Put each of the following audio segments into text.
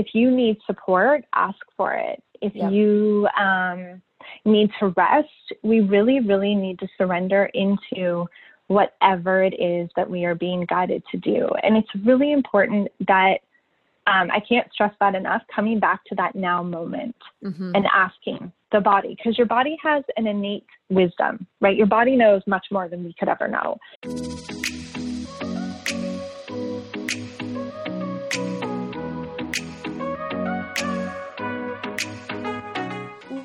if you need support, ask for it. If Yep. you um, need to rest, we really, really need to surrender into whatever it is that we are being guided to do. And it's really important that um, I can't stress that enough, coming back to that now moment Mhm. and asking the body, because your body has an innate wisdom, right? Your body knows much more than we could ever know.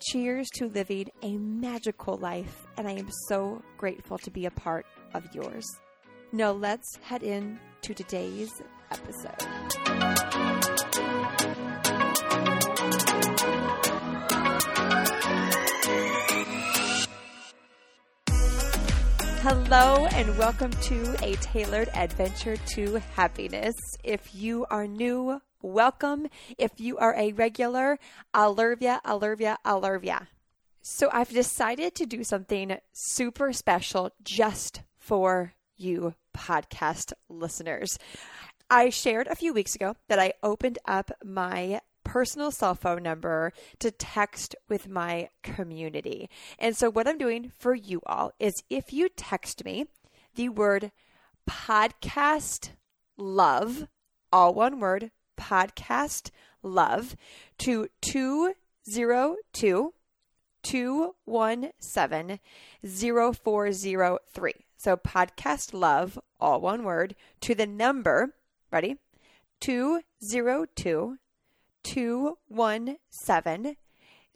Cheers to living a magical life, and I am so grateful to be a part of yours. Now, let's head in to today's episode. Hello, and welcome to a tailored adventure to happiness. If you are new, welcome. If you are a regular, I'll love ya. So, I've decided to do something super special just for you, podcast listeners. I shared a few weeks ago that I opened up my personal cell phone number to text with my community. And so, what I'm doing for you all is if you text me the word podcast love, all one word, podcast love, to 202 217 0403. So, podcast love, all one word, to the number, ready? 202 217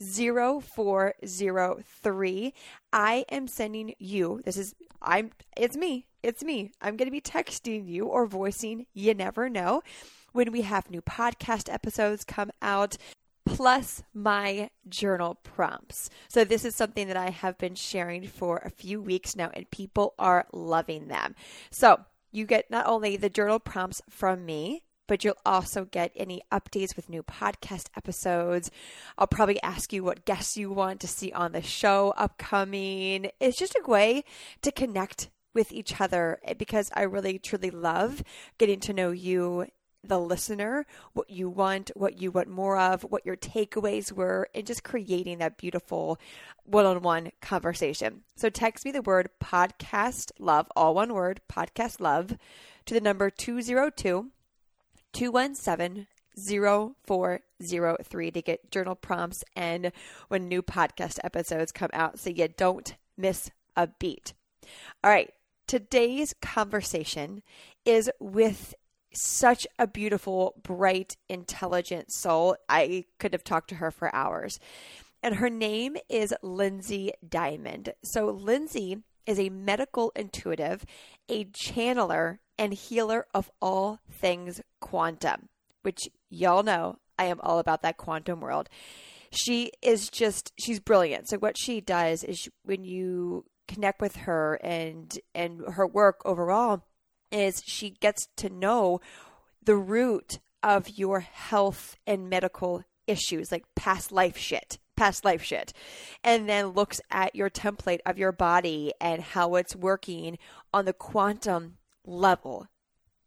0403. I am sending you, this is, I'm, it's me, it's me. I'm going to be texting you or voicing, you never know, when we have new podcast episodes come out plus my journal prompts. So, this is something that I have been sharing for a few weeks now, and people are loving them. So, you get not only the journal prompts from me, but you'll also get any updates with new podcast episodes. I'll probably ask you what guests you want to see on the show upcoming. It's just a way to connect with each other eh, because I really truly love getting to know you the listener, what you want, what you want more of, what your takeaways were, and just creating that beautiful one on one conversation. So text me the word podcast love, all one word, podcast love, to the number 202 217 0403 to get journal prompts and when new podcast episodes come out so you don't miss a beat. All right, today's conversation is with such a beautiful, bright, intelligent soul. I could have talked to her for hours. And her name is Lyndsay Diamond. So, Lyndsay is a medical intuitive, a channeler, and healer of all things quantum, which y'all know I am all about that quantum world. She is just, she's brilliant. So, what she does is when you connect with her and and her work overall is she gets to know the root of your health and medical issues like past life shit past life shit and then looks at your template of your body and how it's working on the quantum level.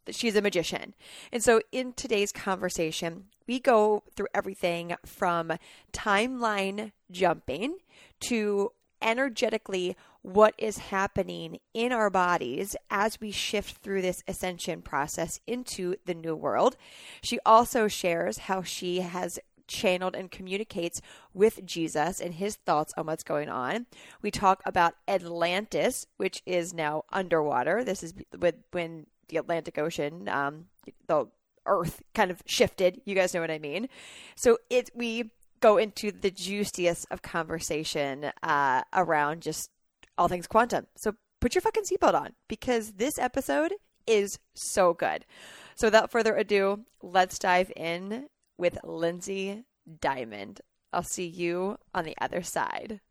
She's a magician. And so in today's conversation we go through everything from timeline jumping to energetically what is happening in our bodies as we shift through this ascension process into the new world. She also shares how she has channeled and communicates with Jesus and his thoughts on what's going on. We talk about Atlantis, which is now underwater. This is with when the Atlantic Ocean, um, the Earth kind of shifted. You guys know what I mean. So it we go into the juiciest of conversation uh, around just all things quantum. So put your fucking seatbelt on because this episode is so good. So without further ado, let's dive in with Lyndsay Diamond. I'll see you on the other side.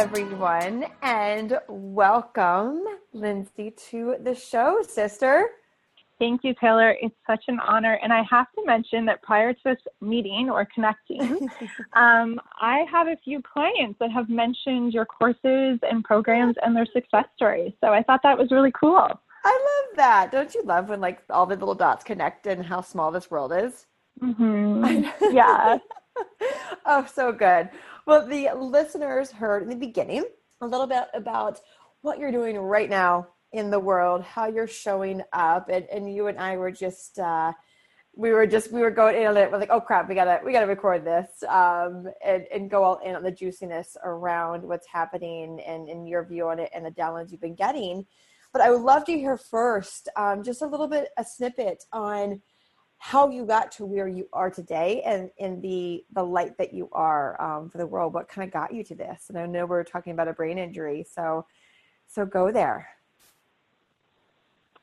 Everyone, and welcome, Lyndsay, to the show, sister. Thank you, Taylor. It's such an honor. And I have to mention that prior to this meeting or connecting, um, I have a few clients that have mentioned your courses and programs and their success stories. So I thought that was really cool. I love that. Don't you love when like all the little dots connect and how small this world is? Mm-hmm. Yeah. oh, so good. Well, the listeners heard in the beginning a little bit about what you're doing right now in the world, how you're showing up, and, and you and I were just uh, we were just we were going in on it. We're like, oh crap, we gotta we gotta record this um, and and go all in on the juiciness around what's happening and and your view on it and the downloads you've been getting. But I would love to hear first um, just a little bit a snippet on how you got to where you are today and in the the light that you are um, for the world. What kind of got you to this? And I know we're talking about a brain injury, so so go there.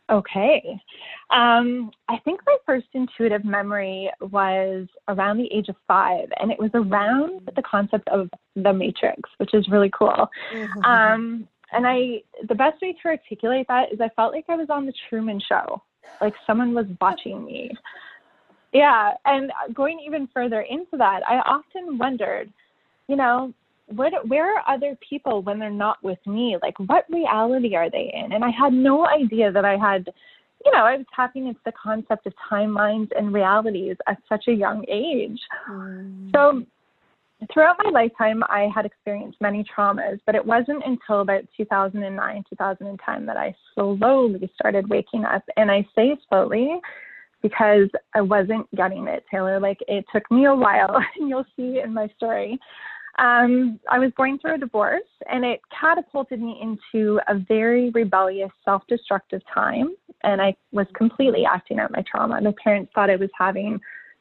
Okay. Um, I think my first intuitive memory was around the age of five, and it was around the concept of the Matrix, which is really cool. Mm-hmm. Um, and I, the best way to articulate that is I felt like I was on the Truman Show, like someone was watching me. Yeah, and going even further into that, I often wondered, you know, what where are other people when they're not with me like what reality are they in and i had no idea that i had you know i was tapping into the concept of timelines and realities at such a young age mm. so throughout my lifetime i had experienced many traumas but it wasn't until about 2009 2010 that i slowly started waking up and i say slowly because i wasn't getting it taylor like it took me a while and you'll see in my story um, I was going through a divorce, and it catapulted me into a very rebellious, self destructive time. And I was completely acting out my trauma. My parents thought I was having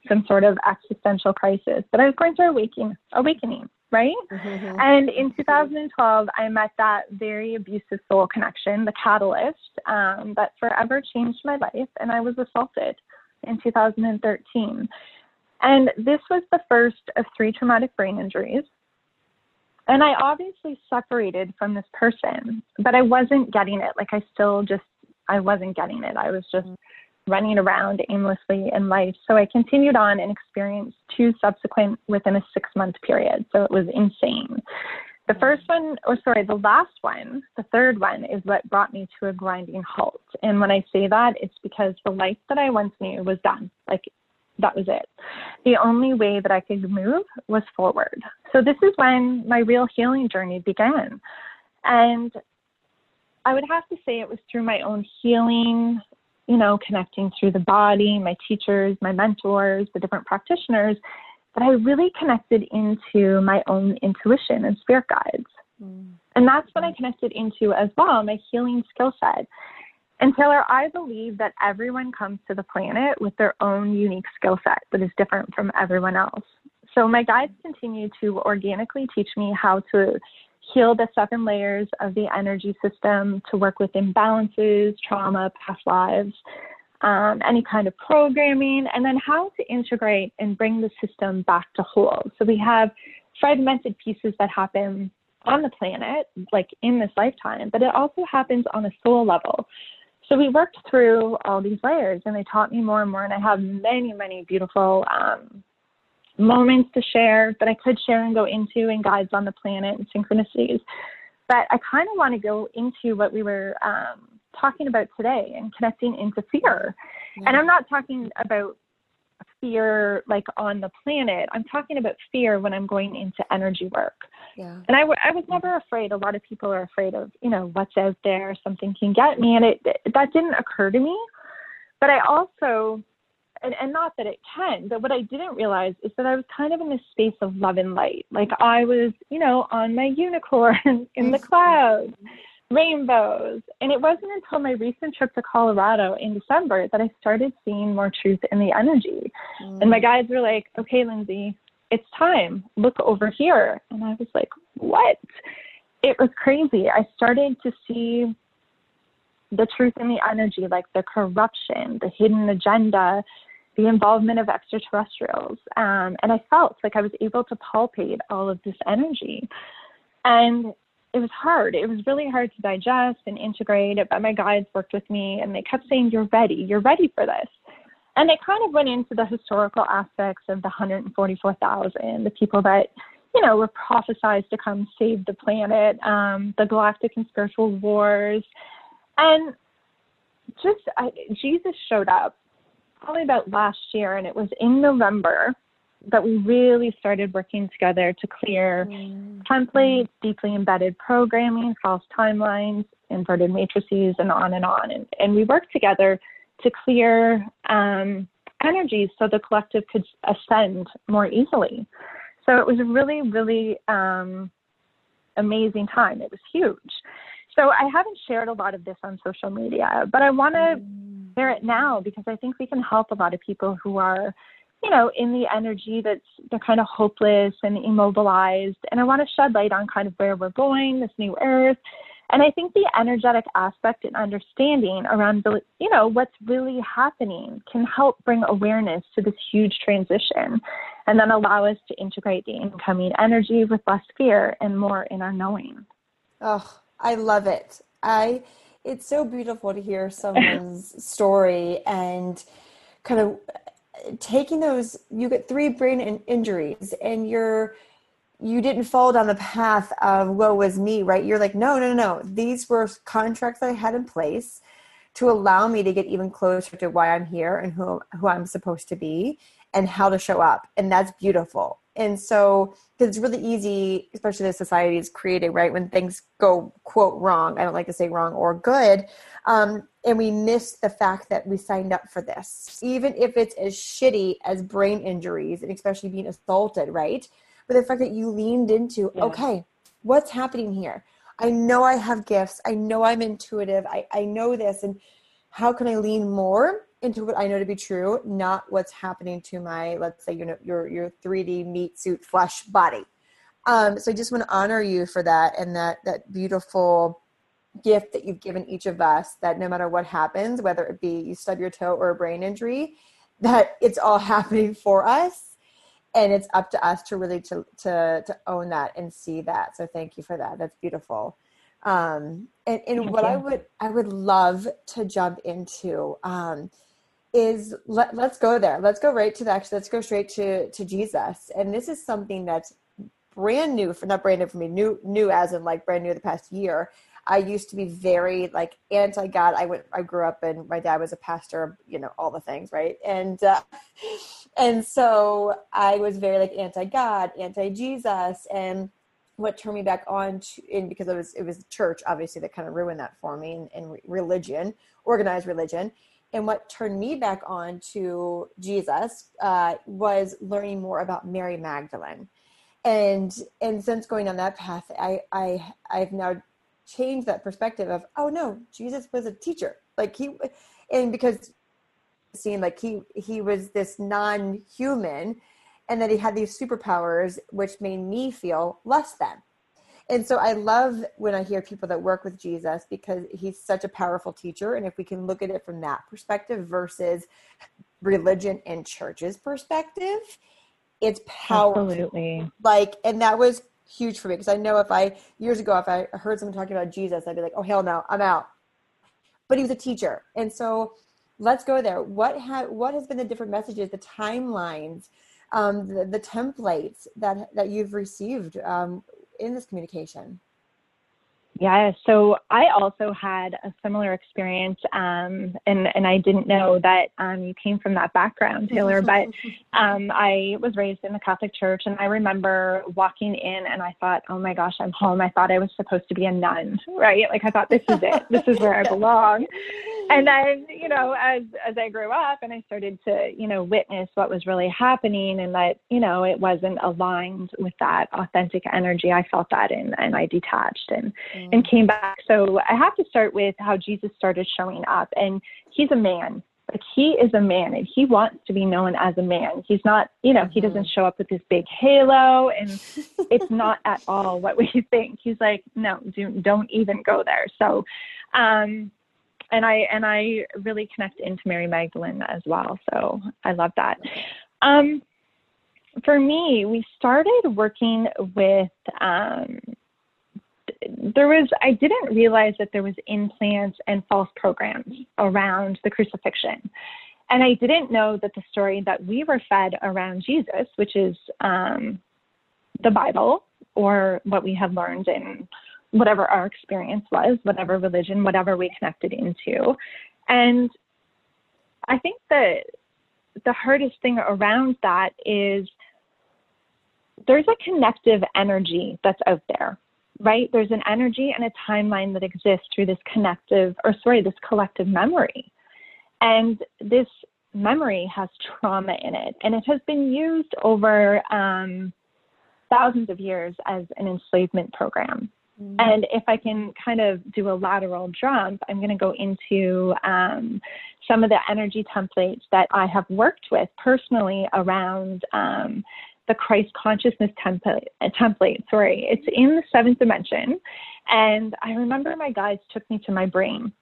some sort of existential crisis, but I was going through awakening, awakening right? Mm-hmm. And in 2012, I met that very abusive soul connection, the catalyst um, that forever changed my life, and I was assaulted in 2013. And this was the first of three traumatic brain injuries. And I obviously separated from this person, but I wasn't getting it. Like I still just, I wasn't getting it. I was just running around aimlessly in life. So I continued on and experienced two subsequent within a six month period. So it was insane. The first one, or sorry, the last one, the third one is what brought me to a grinding halt. And when I say that, it's because the life that I once knew was done. Like that was it. The only way that I could move was forward. So this is when my real healing journey began. And I would have to say it was through my own healing, you know, connecting through the body, my teachers, my mentors, the different practitioners, that I really connected into my own intuition and spirit guides. Mm. And that's what I connected into as well, my healing skill set. And Taylor, I believe that everyone comes to the planet with their own unique skill set that is different from everyone else. So my guides continue to organically teach me how to heal the seven layers of the energy system, to work with imbalances, trauma, past lives, um, any kind of programming, and then how to integrate and bring the system back to whole. So we have fragmented pieces that happen on the planet, like in this lifetime, but it also happens on a soul level. So we worked through all these layers and they taught me more and more. And I have many, many beautiful um, moments to share that I could share and go into and guides on the planet and synchronicities. But I kind of want to go into what we were um, talking about today and connecting into fear. And I'm not talking about fear like on the planet. I'm talking about fear when I'm going into energy work. Yeah. And I, w- I was never afraid. A lot of people are afraid of, you know, what's out there, something can get me. And it, that didn't occur to me. But I also, and, and not that it can, but what I didn't realize is that I was kind of in this space of love and light. Like I was, you know, on my unicorn in the clouds rainbows. And it wasn't until my recent trip to Colorado in December that I started seeing more truth in the energy. Mm. And my guides were like, okay, Lyndsay, it's time. Look over here. And I was like, what? It was crazy. I started to see the truth in the energy, like the corruption, the hidden agenda, the involvement of extraterrestrials. Um, and I felt like I was able to palpate all of this energy. And it was hard. It was really hard to digest and integrate but my guides worked with me and they kept saying, You're ready, you're ready for this. And it kind of went into the historical aspects of the 144,000, the people that, you know, were prophesized to come save the planet, um, the galactic and spiritual wars. And just I, Jesus showed up probably about last year, and it was in November that we really started working together to clear mm. templates, deeply embedded programming, false timelines, inverted matrices, and on and on. And, and we worked together to clear um, energies so the collective could ascend more easily. So it was a really, really um, amazing time. It was huge. So I haven't shared a lot of this on social media, but I want to mm. Share it now because I think we can help a lot of people who are you know, in the energy that's they're kind of hopeless and immobilized. And I want to shed light on kind of where we're going, this new earth. And I think the energetic aspect and understanding around the, you know, what's really happening can help bring awareness to this huge transition and then allow us to integrate the incoming energy with less fear and more in our knowing. Oh, I love it. I it's so beautiful to hear someone's story and kind of taking those you get three brain in- injuries and you're you didn't fall down the path of woe was me right? You're like no no no no. these were contracts i had in place to allow me to get even closer to why i'm here and who who i'm supposed to be and how to show up. And that's beautiful and so because it's really easy especially the society is created, right when things go quote wrong i don't like to say wrong or good um, and we miss the fact that we signed up for this, even if it's as shitty as brain injuries and especially being assaulted, right? But the fact that you leaned into, yeah. okay, what's happening here? I know I have gifts. I know I'm intuitive. I, I know this. And how can I lean more into what I know to be true, not what's happening to my, let's say, you know, your your 3D meat suit flesh body. Um, so I just want to honor you for that and that that beautiful gift that you've given each of us that no matter what happens, whether it be you stub your toe or a brain injury, that it's all happening for us and it's up to us to really to to to own that and see that. So thank you for that. That's beautiful. Um, and, and what you. I would I would love to jump into um, is let, let's go there. Let's go right to the actually let's go straight to to Jesus. And this is something that's brand new for not brand new for me, new new as in like brand new the past year. I used to be very like anti God. I went, I grew up and my dad was a pastor, you know, all the things, right? And, uh, and so I was very like anti God, anti Jesus. And what turned me back on to, in because it was, it was church, obviously, that kind of ruined that for me and, and religion, organized religion. And what turned me back on to Jesus uh, was learning more about Mary Magdalene. And and since going on that path i i i've now changed that perspective of oh no jesus was a teacher. Like he and because seeing like he he was this non-human and that he had these superpowers which made me feel less than and so i love when i hear people that work with jesus because he's such a powerful teacher and if we can look at it from that perspective versus religion and church's perspective it's powerful Absolutely. like and that was huge for me because I know if I years ago if I heard someone talking about Jesus, I'd be like, oh hell no, I'm out. But he was a teacher, and so let's go there. What ha- what has been the different messages, the timelines, um, the, the templates that that you've received um, in this communication? Yeah, so I also had a similar experience, um, and and I didn't know that um, you came from that background, Taylor. but um, I was raised in the Catholic Church, and I remember walking in, and I thought, "Oh my gosh, I'm home." I thought I was supposed to be a nun, right? Like I thought, "This is it. this is where I belong." And then, you know, as as I grew up, and I started to, you know, witness what was really happening, and that, you know, it wasn't aligned with that authentic energy. I felt that, and and I detached, and. Mm and came back. So I have to start with how Jesus started showing up. And he's a man. Like he is a man and he wants to be known as a man. He's not, you know, he doesn't show up with this big halo and it's not at all what we think. He's like, no, do, don't even go there. So, um, and I and I really connect into Mary Magdalene as well. So I love that. Um, for me, we started working with um, there was I didn't realize that there was implants and false programs around the crucifixion. And I didn't know that the story that we were fed around Jesus, which is um, the Bible or what we have learned in whatever our experience was, whatever religion, whatever we connected into. And I think that the hardest thing around that is there's a connective energy that's out there right? There's an energy and a timeline that exists through this connective, or sorry, this collective memory. And this memory has trauma in it, and it has been used over um, thousands of years as an enslavement program. Mm-hmm. And if I can kind of do a lateral jump, I'm going to go into um, some of the energy templates that I have worked with personally around um, the Christ consciousness template, uh, template. Sorry, it's in the seventh dimension. And I remember my guides took me to my brain.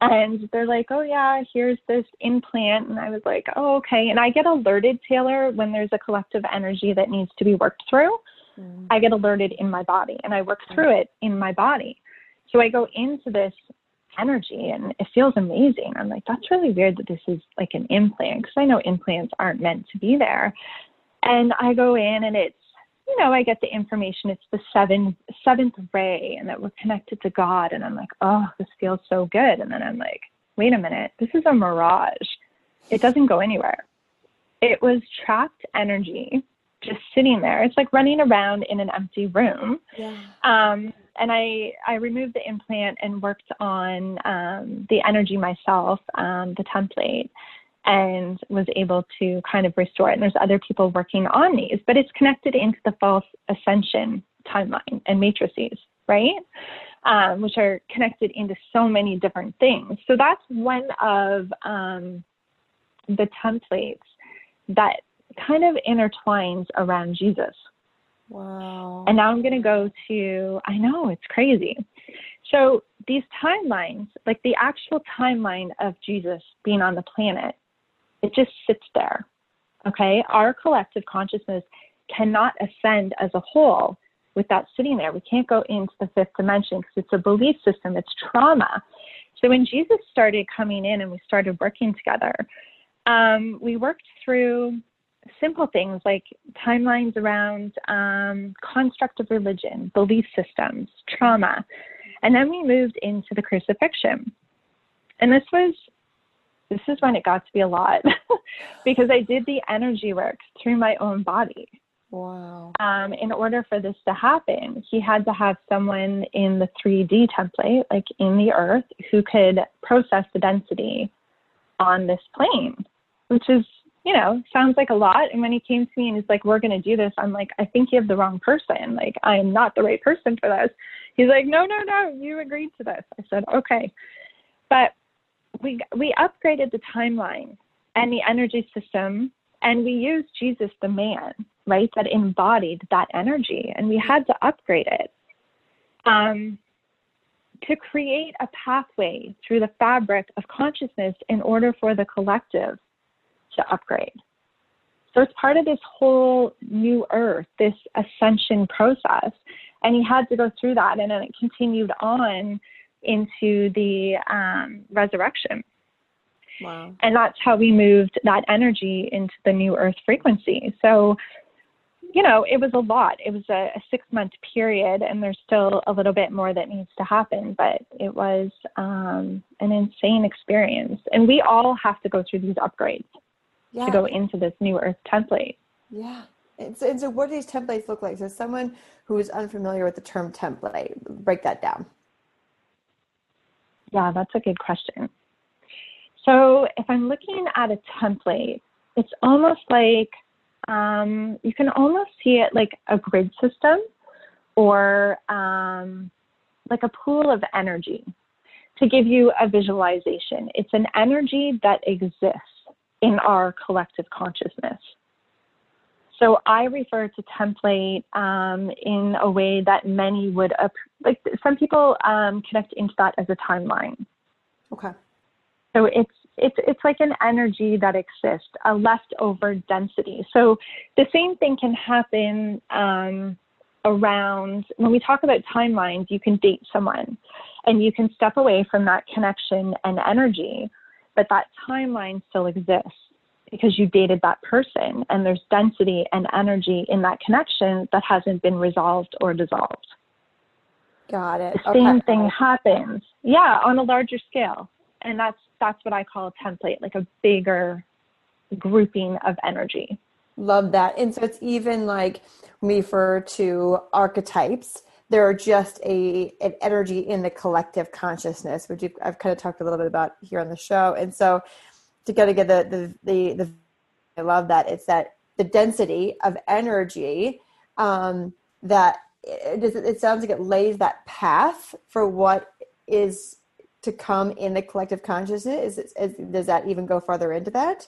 And they're like, oh, yeah, here's this implant. And I was like, oh, okay. And I get alerted, Taylor, when there's a collective energy that needs to be worked through. Mm. I get alerted in my body and I work through it in my body. So I go into this energy and it feels amazing. I'm like, that's really weird that this is like an implant because I know implants aren't meant to be there. And I go in and it's, you know, I get the information. It's the seven, seventh ray and that we're connected to God. And I'm like, oh, this feels so good. And then I'm like, wait a minute, this is a mirage. It doesn't go anywhere. It was trapped energy just sitting there. It's like running around in an empty room. Yeah. Um, and I, I removed the implant and worked on um, the energy myself, um, the template and was able to kind of restore it. And there's other people working on these, but it's connected into the false ascension timeline and matrices, right? Um, which are connected into so many different things. So that's one of um, the templates that kind of intertwines around Jesus. Wow. And now I'm going to go to, I know, it's crazy. So these timelines, like the actual timeline of Jesus being on the planet, it just sits there. Okay. Our collective consciousness cannot ascend as a whole without sitting there. We can't go into the fifth dimension because it's a belief system, it's trauma. So when Jesus started coming in and we started working together, um, we worked through simple things like timelines around um, construct of religion, belief systems, trauma. And then we moved into the crucifixion. And this was this is when it got to be a lot because I did the energy work through my own body. Wow. Um, in order for this to happen, he had to have someone in the 3D template, like in the earth, who could process the density on this plane, which is, you know, sounds like a lot. And when he came to me and he's like, we're going to do this, I'm like, I think you have the wrong person. Like, I am not the right person for this. He's like, no, no, no, you agreed to this. I said, okay. But we we upgraded the timeline and the energy system and we used Jesus the man, right, that embodied that energy and we had to upgrade it. Um, to create a pathway through the fabric of consciousness in order for the collective to upgrade. So it's part of this whole new earth, this ascension process. And he had to go through that, and then it continued on into the um, resurrection. Wow. And that's how we moved that energy into the new earth frequency. So you know, it was a lot. It was a, a six month period, and there's still a little bit more that needs to happen, but it was um, an insane experience. And we all have to go through these upgrades yeah. to go into this new Earth template. Yeah. And so, and so, what do these templates look like? So, someone who is unfamiliar with the term template, break that down. Yeah, that's a good question. So, if I'm looking at a template, it's almost like um, you can almost see it like a grid system or um, like a pool of energy to give you a visualization. It's an energy that exists in our collective consciousness. So I refer to template um, in a way that many would, like some people um, connect into that as a timeline. Okay. So it's it's it's like an energy that exists, a leftover density. So the same thing can happen um, around when we talk about timelines. You can date someone, and you can step away from that connection and energy, but that timeline still exists because you dated that person, and there's density and energy in that connection that hasn't been resolved or dissolved. Got it. The same thing happens, yeah, on a larger scale, and that's that's what I call a template, like a bigger grouping of energy. Love that. And so it's even like we refer to archetypes. They're just a an energy in the collective consciousness, which I've kind of talked a little bit about here on the show. And so to kind of get the the the, the I love that it's that the density of energy um, that it, it sounds like it lays that path for what is to come in the collective consciousness? Is, is, does that even go further into that?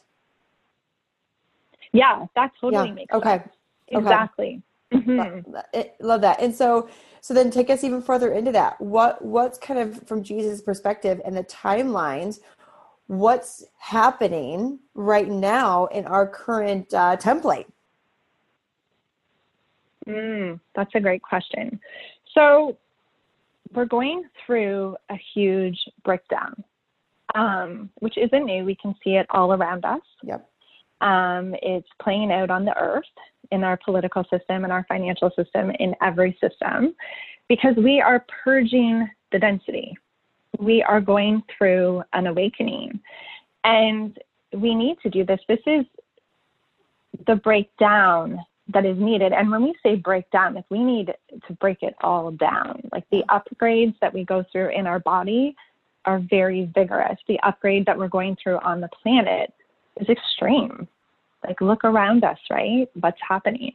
Yeah, that totally yeah. makes okay. sense. Exactly. Okay. Mm-hmm. Love, love that. And so, so then take us even further into that. What, what's kind of from Jesus' perspective and the timelines, what's happening right now in our current uh, template? Mm, that's a great question. So we're going through a huge breakdown, um, which isn't new. We can see it all around us. Yep. Um, it's playing out on the earth, in our political system, in our financial system, in every system, because we are purging the density. We are going through an awakening. And we need to do this. This is the breakdown that is needed. And when we say breakdown, like we need to break it all down. Like the upgrades that we go through in our body are very vigorous. The upgrade that we're going through on the planet is extreme. Like look around us, right? What's happening?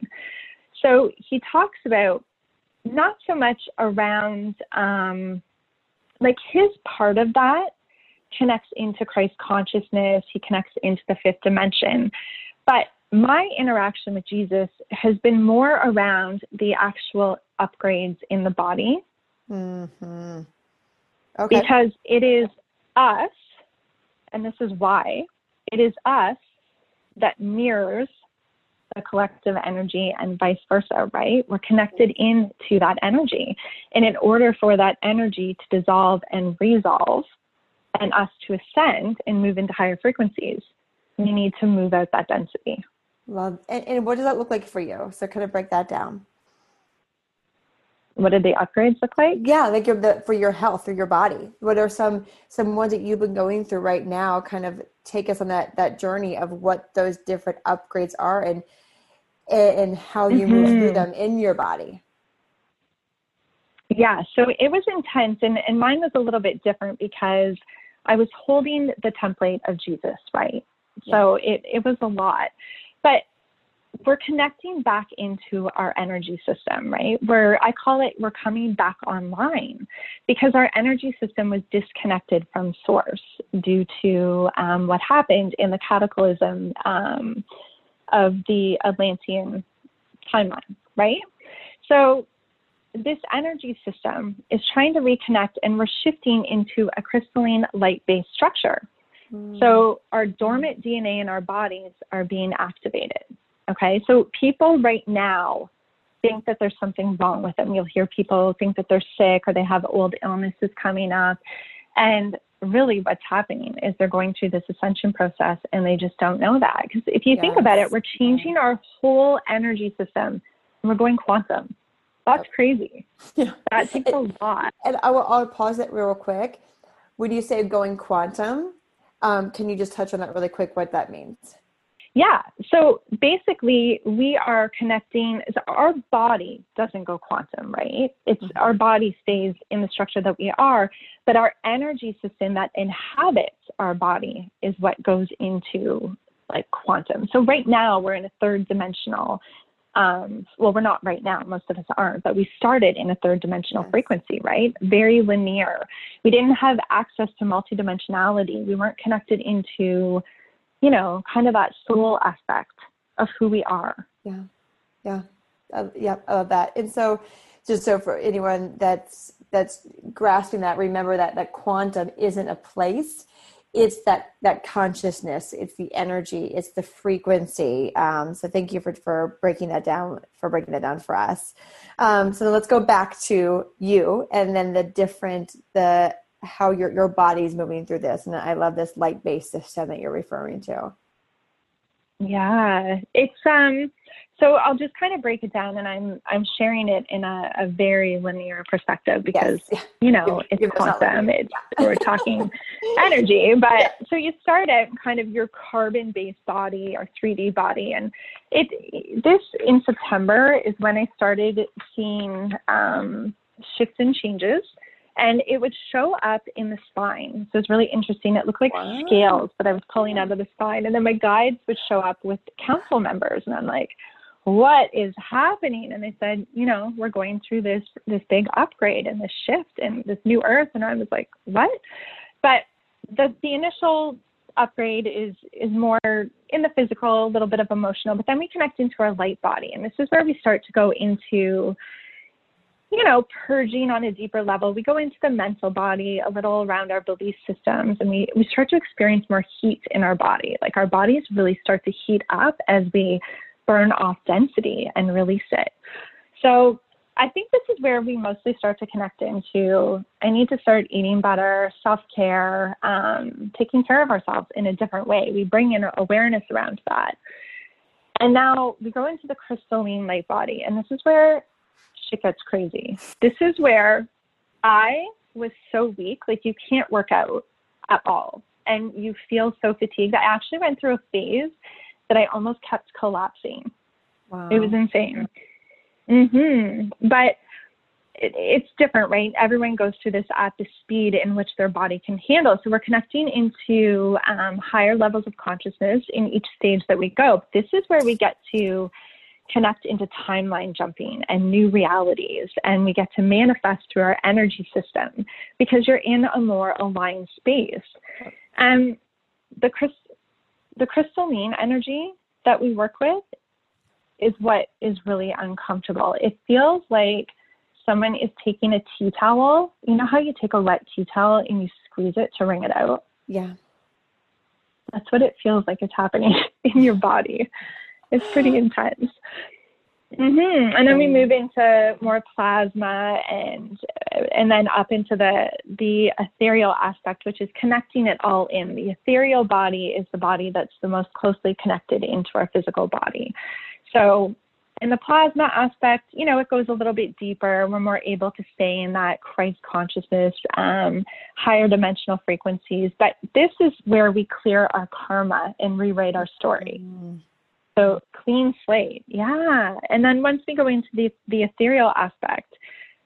So he talks about not so much around um, like his part of that connects into Christ consciousness. He connects into the fifth dimension. But my interaction with Jesus has been more around the actual upgrades in the body. Mm-hmm. Okay. Because it is us, and this is why, it is us that mirrors the collective energy and vice versa, right? We're connected into that energy. And in order for that energy to dissolve and resolve and us to ascend and move into higher frequencies, we need to move out that density. Love. And, and what does that look like for you? So kind of break that down. What did the upgrades look like? Yeah, like your, the, for your health or your body. What are some some ones that you've been going through right now? Kind of take us on that that journey of what those different upgrades are and and how you mm-hmm. move through them in your body. Yeah, so it was intense, and, and mine was a little bit different because I was holding the template of Jesus, right? So it, it was a lot. But we're connecting back into our energy system, right? Where I call it we're coming back online because our energy system was disconnected from source due to um, what happened in the cataclysm um, of the Atlantean timeline, right? So this energy system is trying to reconnect and we're shifting into a crystalline light based structure. Mm. So our dormant DNA in our bodies are being activated. Okay, so people right now think that there's something wrong with them. You'll hear people think that they're sick or they have old illnesses coming up. And really what's happening is they're going through this ascension process and they just don't know that. Because if you yes. think about it, we're changing our whole energy system and we're going quantum. That's crazy. Yeah. That takes a lot. And I will, I'll pause it real quick. When you say going quantum, um, can you just touch on that really quick, what that means? Yeah. So basically, we are connecting. Our body doesn't go quantum, right? It's mm-hmm. our body stays in the structure that we are, but our energy system that inhabits our body is what goes into like quantum. So right now we're in a third dimensional. Um, well, we're not right now. Most of us aren't, but we started in a third dimensional yes. frequency, right? Very linear. We didn't have access to multidimensionality. We weren't connected into you know, kind of that soul aspect of who we are. Yeah. Yeah. Uh, yeah. I love that. And so just so for anyone that's, that's grasping that, remember that that quantum isn't a place. It's that, that consciousness. It's the energy. It's the frequency. Um, so thank you for, for breaking that down, for breaking that down for us. Um, so let's go back to you and then the different, the how your your body's moving through this. And i love this light based system that you're referring to. Yeah. It's um so i'll just kind of break it down and i'm i'm sharing it in a, a very linear perspective because yes. you know it's quantum. it's yeah. we're talking energy. But yeah. so you start at kind of your carbon based body or 3d body. And it this in september is when i started seeing um shifts and changes and it would show up in the spine. So it's really interesting. It looked like wow. scales that I was pulling out of the spine. And then my guides would show up with council members. And I'm like, what is happening? And they said, you know, we're going through this this big upgrade and this shift and this new earth. And I was like, what? But the the initial upgrade is is more in the physical, a little bit of emotional, but then we connect into our light body. And this is where we start to go into you know, purging on a deeper level, we go into the mental body, a little around our belief systems, and we, we start to experience more heat in our body. Like our bodies really start to heat up as we burn off density and release it. So I think this is where we mostly start to connect into I need to start eating better, self care, um, taking care of ourselves in a different way. We bring in awareness around that. And now we go into the crystalline light body. And this is where shit gets crazy. This is where I was so weak, like you can't work out at all. And you feel so fatigued. I actually went through a phase that I almost kept collapsing. Wow. It was insane. Mhm. But it, it's different, right? Everyone goes through this at the speed in which their body can handle. So we're connecting into um, higher levels of consciousness in each stage that we go. This is where we get to connect into timeline jumping and new realities and we get to manifest through our energy system because you're in a more aligned space. And the the crystalline energy that we work with is what is really uncomfortable. It feels like someone is taking a tea towel. You know how you take a wet tea towel and you squeeze it to wring it out? Yeah. That's what it feels like is happening in your body it's pretty intense. Mm-hmm. And then we move into more plasma and and then up into the the ethereal aspect, which is connecting it all in. The ethereal body is the body that's the most closely connected into our physical body. So in the plasma aspect, you know, it goes a little bit deeper. We're more able to stay in that Christ consciousness, um, higher dimensional frequencies. But this is where we clear our karma and rewrite our story. Mm. So clean slate. Yeah. And then once we go into the, the ethereal aspect,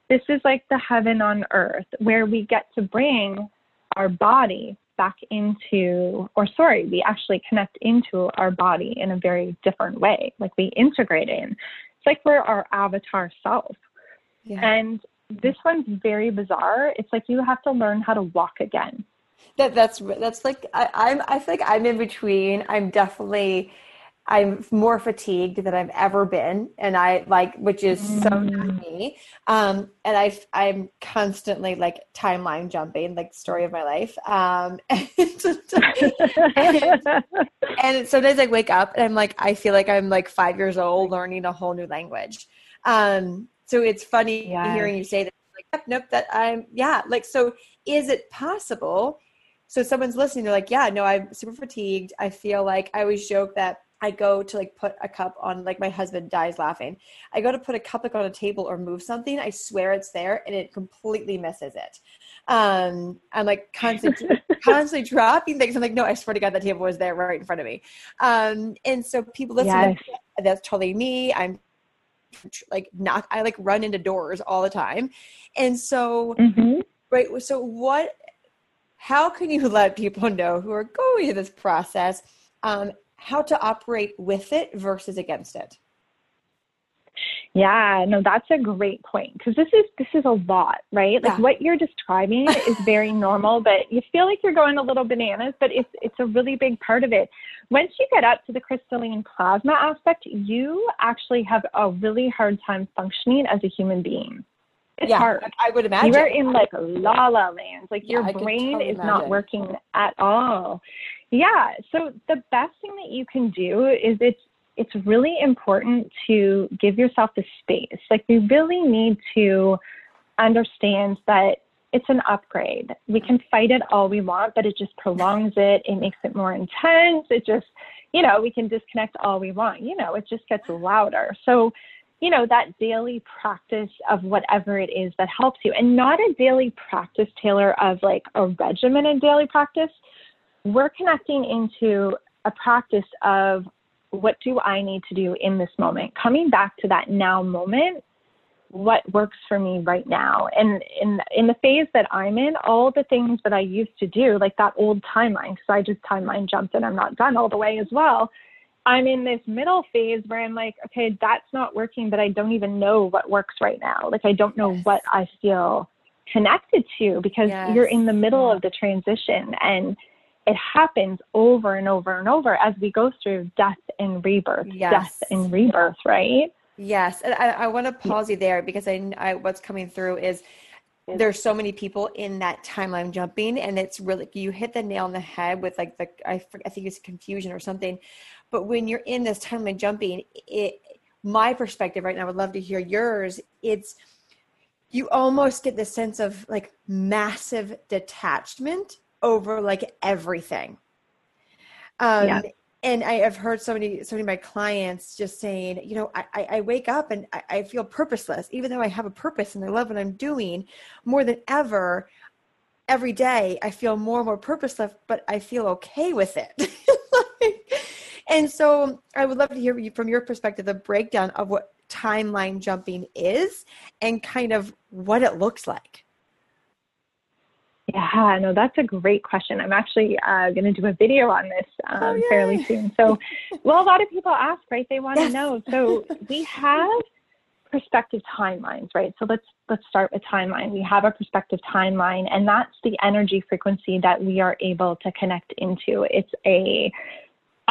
this is like the heaven on earth where we get to bring our body back into, or sorry, we actually connect into our body in a very different way. Like we integrate in. It's like we're our avatar self. Yeah. And this one's very bizarre. It's like you have to learn how to walk again. That that's that's like I, I'm I feel like I'm in between. I'm definitely I'm more fatigued than I've ever been, and I like, which is so mm. me. Um, and I, I'm constantly like timeline jumping, like story of my life. Um, and, and, and, sometimes I wake up and I'm like, I feel like I'm like five years old learning a whole new language. Um, so it's funny hearing you say that. Like, nope, that I'm, yeah. Like, so is it possible So someone's listening, they're like, yeah, no, I'm super fatigued. I feel like I always joke that I go to like put a cup on like my husband dies laughing. I go to put a cup like on a table or move something. I swear it's there and it completely misses it. Um, I'm like constantly constantly dropping things. I'm like, no, I swear to God, that table was there right in front of me. Um, and so people listen. Yes. That's totally me. I'm like not. I like run into doors all the time, and so mm-hmm. right. So what? How can you let people know who are going through this process? Um, how to operate with it versus against it. Yeah, no, that's a great point because this is this is a lot, right? Like yeah. what you're describing is very normal, but you feel like you're going a little bananas, but it's it's a really big part of it. Once you get up to the crystalline plasma aspect, you actually have a really hard time functioning as a human being. It's yeah, hard. I would imagine. You are in like la la land. Like yeah, your brain totally is imagine. not working at all. Yeah. So the best thing that you can do is it's it's really important to give yourself the space. Like you really need to understand that it's an upgrade. We can fight it all we want, but it just prolongs it. It makes it more intense. It just, you know, we can disconnect all we want. You know, it just gets louder. So, you know, that daily practice of whatever it is that helps you, and not a daily practice, Taylor, of like a regimen regimented daily practice, we're connecting into a practice of what do I need to do in this moment? Coming back to that now moment, what works for me right now? And in in the phase that I'm in, all the things that I used to do, like that old timeline, because I just timeline jumped and I'm not done all the way as well. I'm in this middle phase where I'm like, okay, that's not working, but I don't even know what works right now. Like I don't know yes. what I feel connected to because yes. you're in the middle of the transition and it happens over and over and over as we go through death and rebirth, yes. death and rebirth, right? Yes, and I, I want to pause you there because I, I what's coming through is there's so many people in that timeline jumping, and it's really you hit the nail on the head with like the I, I think it's confusion or something, but when you're in this timeline jumping, it my perspective right now, I would love to hear yours. It's you almost get the sense of like massive detachment over like everything. Um, yeah. And I have heard so many, so many of my clients just saying, you know, I, I wake up and I, I feel purposeless, even though I have a purpose and I love what I'm doing more than ever. Every day, I feel more and more purposeless, but I feel okay with it. and so, I would love to hear you from your perspective the breakdown of what timeline jumping is and kind of what it looks like. Yeah, no, that's a great question. I'm actually uh, going to do a video on this um, oh, fairly soon. So, well, a lot of people ask, right? They want to yes. know. So we have perspective timelines, right? So let's let's start with timeline. We have a perspective timeline, and that's the energy frequency that we are able to connect into. It's a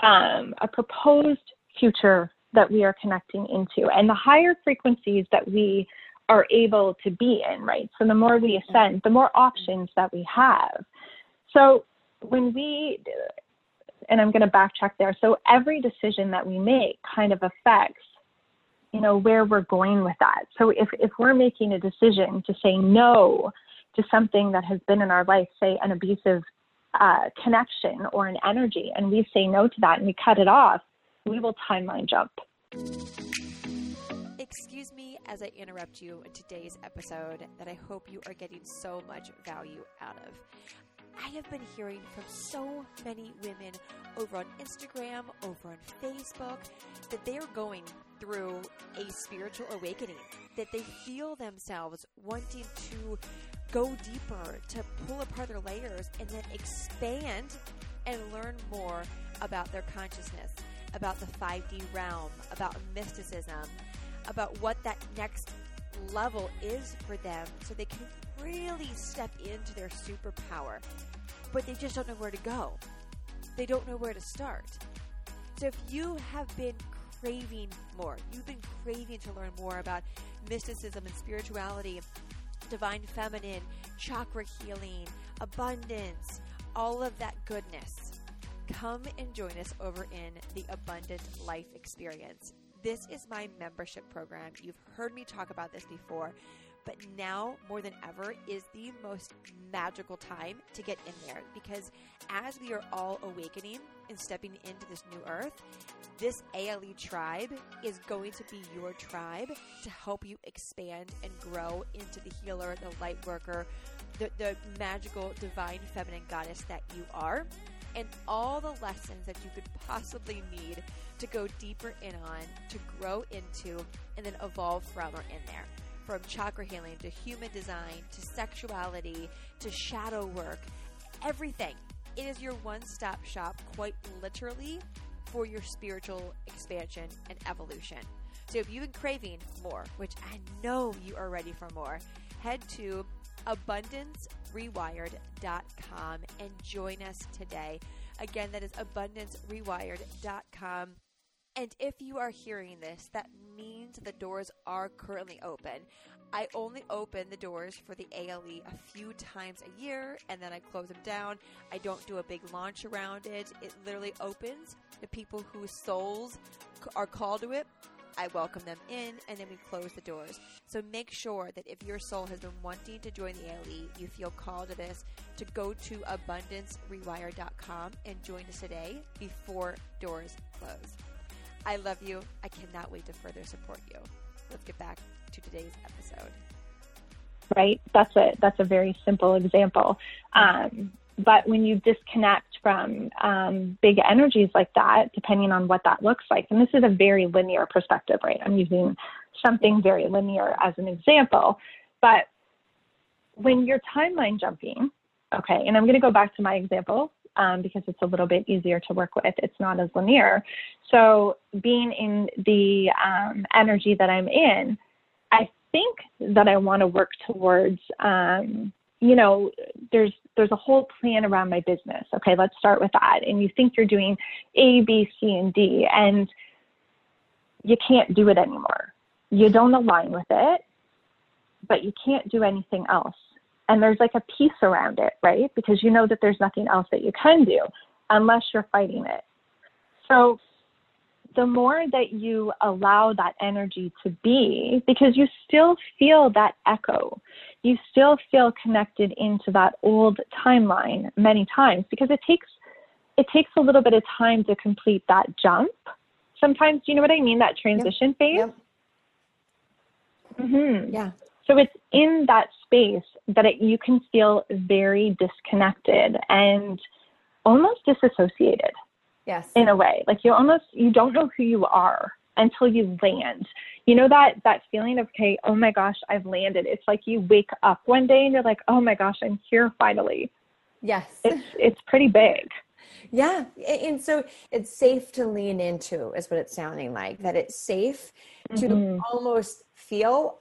um, a proposed future that we are connecting into, and the higher frequencies that we are able to be in, right? So the more we ascend, the more options that we have. So when we, and I'm going to backtrack there. So every decision that we make kind of affects, you know, where we're going with that. So if, if we're making a decision to say no to something that has been in our life, say an abusive uh, connection or an energy, and we say no to that and we cut it off, we will timeline jump. As I interrupt you in today's episode that I hope you are getting so much value out of. I have been hearing from so many women over on Instagram, over on Facebook, that they are going through a spiritual awakening, that they feel themselves wanting to go deeper, to pull apart their layers, and then expand and learn more about their consciousness, about the 5D realm, about mysticism, about what that next level is for them so they can really step into their superpower. But they just don't know where to go. They don't know where to start. So if you have been craving more, you've been craving to learn more about mysticism and spirituality, divine feminine, chakra healing, abundance, all of that goodness, come and join us over in the Abundant Life Experience. This is my membership program. You've heard me talk about this before, but now more than ever is the most magical time to get in there because as we are all awakening and stepping into this new earth, this ALE tribe is going to be your tribe to help you expand and grow into the healer, the light worker, the, the magical, divine, feminine goddess that you are and all the lessons that you could possibly need to go deeper in on, to grow into, and then evolve from or in there. From chakra healing to human design to sexuality to shadow work, everything. It is your one stop shop, quite literally, for your spiritual expansion and evolution. So if you've been craving more, which I know you are ready for more, head to abundancerewired.com and join us today. Again, that is abundancerewired.com. And if you are hearing this, that means the doors are currently open. I only open the doors for the ALE a few times a year and then I close them down. I don't do a big launch around it. It literally opens the people whose souls are called to it I welcome them in, and then we close the doors. So make sure that if your soul has been wanting to join the ALE, you feel called to this, to go to abundancerewired.com and join us today before doors close. I love you. I cannot wait to further support you. Let's get back to today's episode. Right. That's a that's a very simple example. Um, but when you disconnect from um, big energies like that, depending on what that looks like, and this is a very linear perspective, right? I'm using something very linear as an example. But when you're timeline jumping, okay, and I'm going to go back to my example um, because it's a little bit easier to work with. It's not as linear. So, being in the um, energy that I'm in, I think that I want to work towards um, you know, there's there's a whole plan around my business. Okay, let's start with that. And you think you're doing A, B, C, and D, and you can't do it anymore. You don't align with it, but you can't do anything else. And there's like a peace around it, right? Because you know that there's nothing else that you can do unless you're fighting it. So the more that you allow that energy to be, because you still feel that echo, you still feel connected into that old timeline many times because it takes it takes a little bit of time to complete that jump. Sometimes, do you know what I mean? That transition yep. phase. Yep. Mm-hmm. Yeah. So it's in that space that it, you can feel very disconnected and almost disassociated. Yes. In a way, like you almost you don't know who you are until you land. You know that that feeling of okay, oh my gosh, I've landed. It's like you wake up one day and you're like, oh my gosh, I'm here finally. Yes. It's it's pretty big. Yeah. And so it's safe to lean into, is what it's sounding like. That it's safe to mm-hmm. almost feel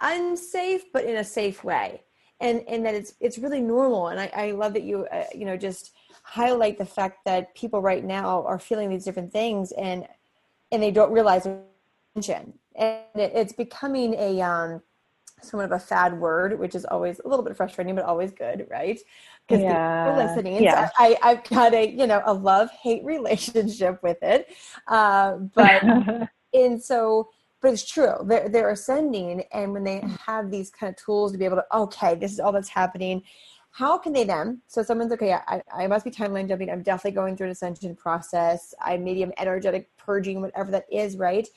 unsafe, but in a safe way. And and that it's it's really normal. And I, I love that you uh, you know just highlight the fact that people right now are feeling these different things and and they don't realize attention and it, it's becoming a um somewhat of a fad word which is always a little bit frustrating but always good right? Because yeah. people listening. Yeah. So I, i've got a you know a love hate relationship with it. Uh, but and so but it's true. They're, they're ascending and when they have these kind of tools to be able to okay this is all that's happening how can they then so someone's okay I, I must be timeline jumping. I'm definitely going through an ascension process. I maybe i'm energetic purging whatever that is right?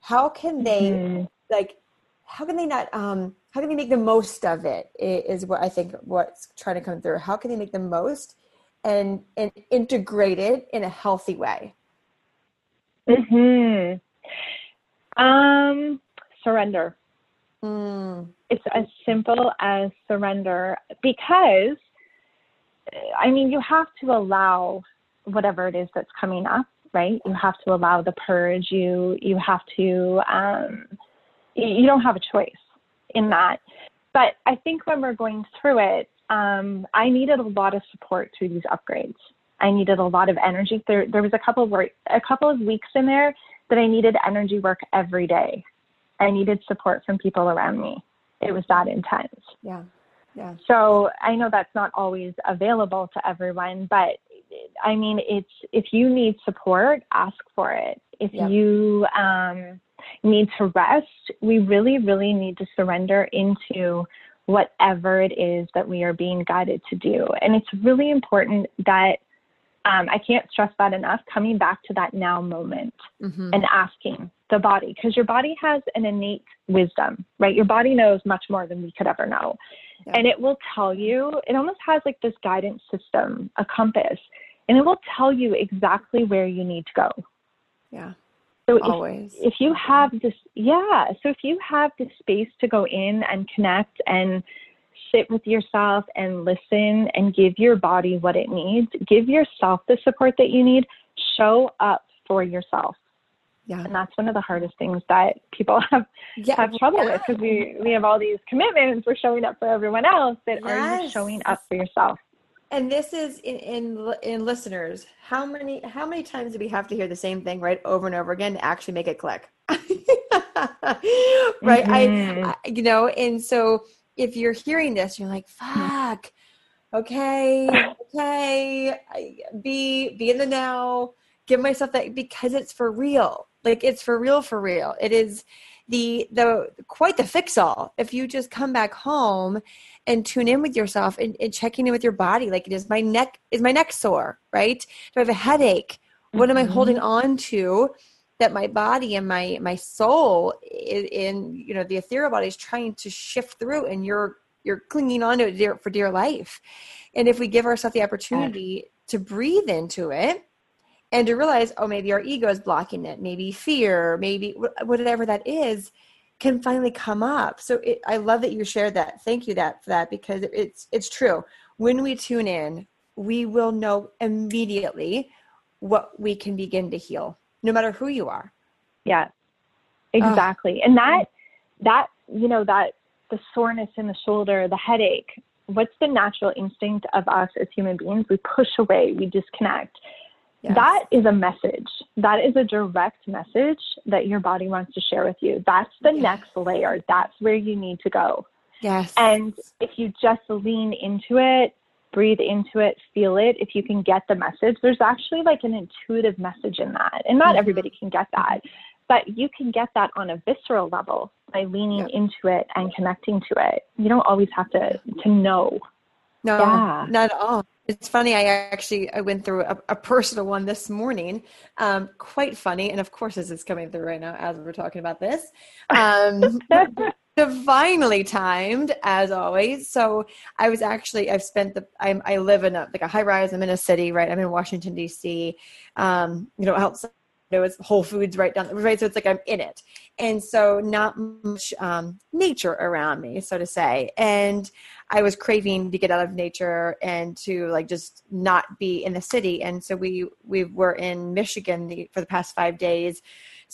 How can they mm-hmm. like how can they not um how can they make the most of it? Is what i think what's trying to come through. How can they make the most and and integrate it in a healthy way? Hmm um surrender mm it's as simple as surrender because I mean, you have to allow whatever it is that's coming up, right? You have to allow the purge. You you have to. Um, you don't have a choice in that. But I think when we're going through it, um, I needed a lot of support through these upgrades. I needed a lot of energy. There there was a couple of work, a couple of weeks in there that I needed energy work every day. I needed support from people around me it was that intense. Yeah. Yeah. So I know that's not always available to everyone, but I mean, it's if you need support, ask for it. If yeah. you, um, need to rest, we really, really need to surrender into whatever it is that we are being guided to do. And it's really important that um, I can't stress that enough, coming back to that now moment mm-hmm. and asking the body, because your body has an innate wisdom, right? Your body knows much more than we could ever know. Yeah. And it will tell you, it almost has like this guidance system, a compass, and it will tell you exactly where you need to go. Yeah. So Always. If, if you have this, yeah. So if you have the space to go in and connect and sit with yourself and listen and give your body what it needs, give yourself the support that you need, show up for yourself. Yeah. And that's one of the hardest things that people have yeah. have trouble yeah. with because we, we have all these commitments. We're showing up for everyone else, but yes. are you showing up for yourself? and this is in, in in listeners how many how many times do we have to hear the same thing right over and over again to actually make it click right mm-hmm. I, I, you know and so if you're hearing this you're like fuck. Okay okay be be in the now. Give myself that because it's for real. Like it's for real for real. It is the the quite the fix all if you just come back home and tune in with yourself and, and checking in with your body like it is my neck is my neck sore right? Do i have a headache? What am i holding mm-hmm. on to that my body and my my soul in, in, you know the ethereal body is trying to shift through and you're you're clinging on to it dear, for dear life. And if we give ourselves the opportunity to breathe into it and to realize oh maybe our ego is blocking it maybe fear maybe whatever that is can finally come up. So it, i love that you shared that. Thank you that for that because it's it's true. When we tune in we will know immediately what we can begin to heal no matter who you are yeah exactly oh. and that that you know that the soreness in the shoulder the headache what's the natural instinct of us as human beings we push away we disconnect Yes. That is a message. That is a direct message that your body wants to share with you. That's the yes. next layer. That's where you need to go. Yes. And if you just lean into it, breathe into it, feel it, if you can get the message, there's actually like an intuitive message in that. And not mm-hmm. everybody can get that, but you can get that on a visceral level by leaning yep. into it and connecting to it. You don't always have to to know. No, yeah. not at all. It's funny. I actually I went through a, a personal one this morning. Um, quite funny, and of course, as it's coming through right now as we're talking about this, um, divinely timed as always. So I was actually I've spent the I'm, I live in a like a high rise. I'm in a city, right? I'm in Washington D.C. Um, you know, outside it was Whole Foods right down right, so it's like I'm in it, and so not much um, nature around me, so to say, and I was craving to get out of nature and to like just not be in the city, and so we we were in Michigan the, for the past five days,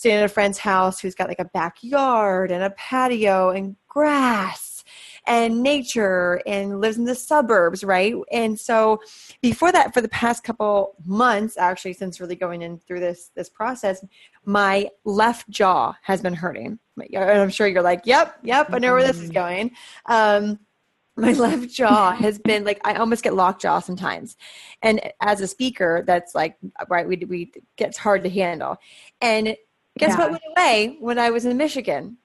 staying at a friend's house who's got like a backyard and a patio and grass and nature and lives in the suburbs, right? And so before that, for the past couple months, actually, since really going in through this this process, my left jaw has been hurting. And I'm sure you're like, yep, yep, I know where this is mm-hmm. going. Um, my left jaw has been like I almost get lockjaw sometimes, and as a speaker, that's like right we we gets hard to handle. And guess yeah. what went away when I was in Michigan?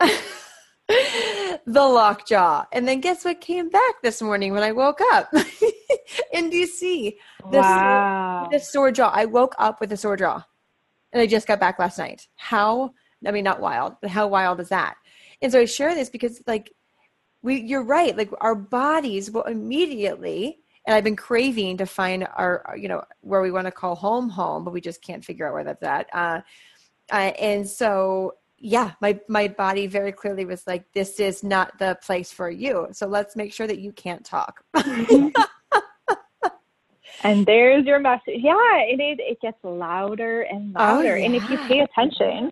the lockjaw. And then guess what came back this morning when I woke up in DC? The, wow. sore, the sore jaw. I woke up with a sore jaw. And I just got back last night. How, I mean, not wild, but how wild is that? And so I share this because, like, we, you're right. Like, our bodies will immediately, and I've been craving to find our, you know, where we want to call home home, but we just can't figure out where that's at. Uh, uh, and so yeah, my my body very clearly was like, this is not the place for you. So let's make sure that you can't talk. and there's your message. Yeah, it is. It gets louder and oh, louder. Oh, yeah. And if you pay attention,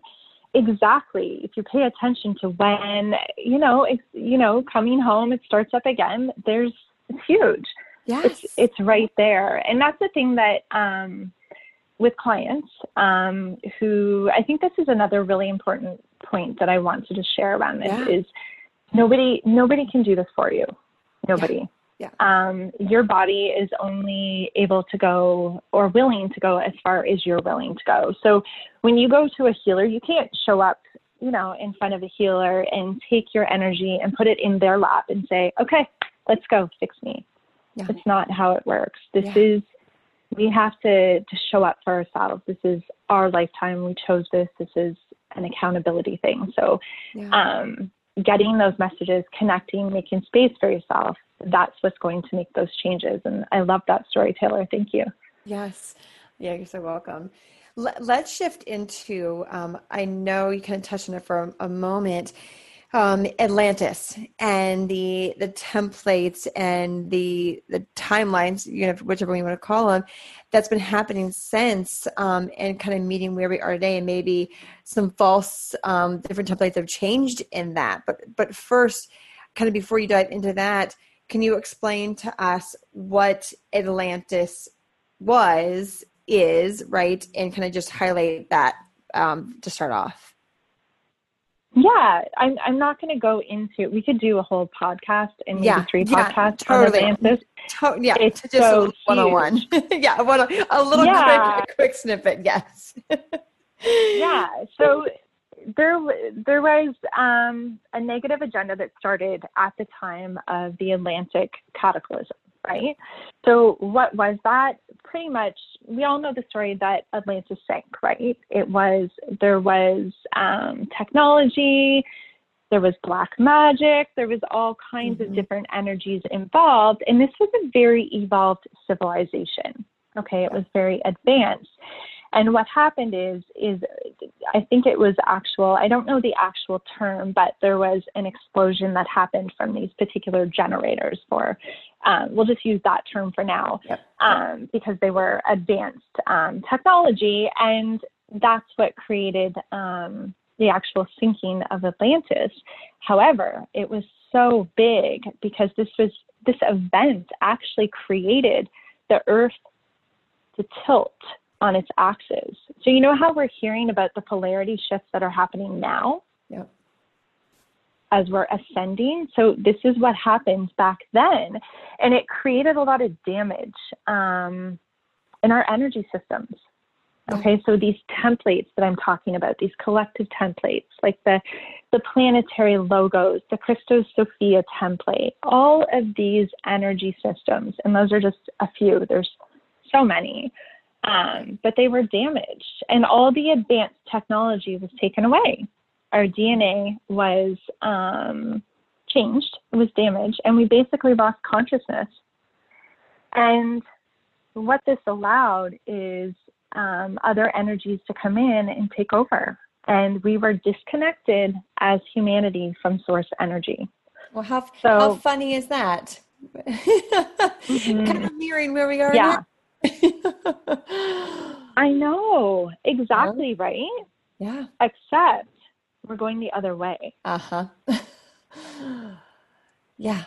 exactly. If you pay attention to when you know, it's you know, coming home, it starts up again. There's it's huge. Yes, it's, it's right there, and that's the thing that. um with clients um, who I think this is another really important point that I want to just share around this yeah. is nobody nobody can do this for you. Nobody. Yeah. Um, your body is only able to go or willing to go as far as you're willing to go. So when you go to a healer, you can't show up, you know, in front of a healer and take your energy and put it in their lap and say, okay, let's go fix me. Yeah. It's not how it works. This yeah. is we have to to show up for ourselves. This is our lifetime. We chose this. This is an accountability thing. So, yeah. um, getting those messages, connecting, making space for yourself, that's what's going to make those changes. And I love that story, Taylor. Thank you. Yes. Yeah, you're so welcome. Let's shift into, um, I know you kind of touched on it for a, a moment um, Atlantis and the the templates and the the timelines, you know, whichever you want to call them, that's been happening since, um, and kind of meeting where we are today, and maybe some false um, different templates have changed in that. But but first, kind of before you dive into that, can you explain to us what Atlantis was, is, right, and kind of just highlight that um, to start off? Yeah, I'm. I'm not going to go into. We could do a whole podcast and maybe yeah, three yeah, podcasts totally. on Atlantis. To- yeah, it's just so one on one. Yeah, one a little yeah. quick, quick snippet. Yes. yeah. So there, there was um, a negative agenda that started at the time of the Atlantic cataclysm right? So, what was that? Pretty much, we all know the story that Atlantis sank, right? It was, there was um, technology, there was black magic, there was all kinds mm-hmm. of different energies involved. And this was a very evolved civilization. Okay, it was very advanced. And what happened is, is I think it was actual, I don't know the actual term, but there was an explosion that happened from these particular generators for, um, we'll just use that term for now, yep. um, because they were advanced um, technology. And that's what created um, the actual sinking of Atlantis. However, it was so big because this was, this event actually created the earth to tilt on its axis. So, you know how we're hearing about the polarity shifts that are happening now? Yep. As we're ascending. So, this is what happened back then. And it created a lot of damage um, in our energy systems. Okay, so these templates that I'm talking about, these collective templates, like the the planetary logos, the Christos Sophia template, all of these energy systems, and those are just a few. There's so many um, but they were damaged, and all the advanced technology was taken away. Our DNA was um, changed, it was damaged, and we basically lost consciousness. And what this allowed is um, other energies to come in and take over. And we were disconnected as humanity from source energy. Well, how, so, how funny is that? mm-hmm. kind of mirroring where we are yeah. now. I know. Exactly yeah. right. Yeah. Except we're going the other way. Uh-huh. yeah.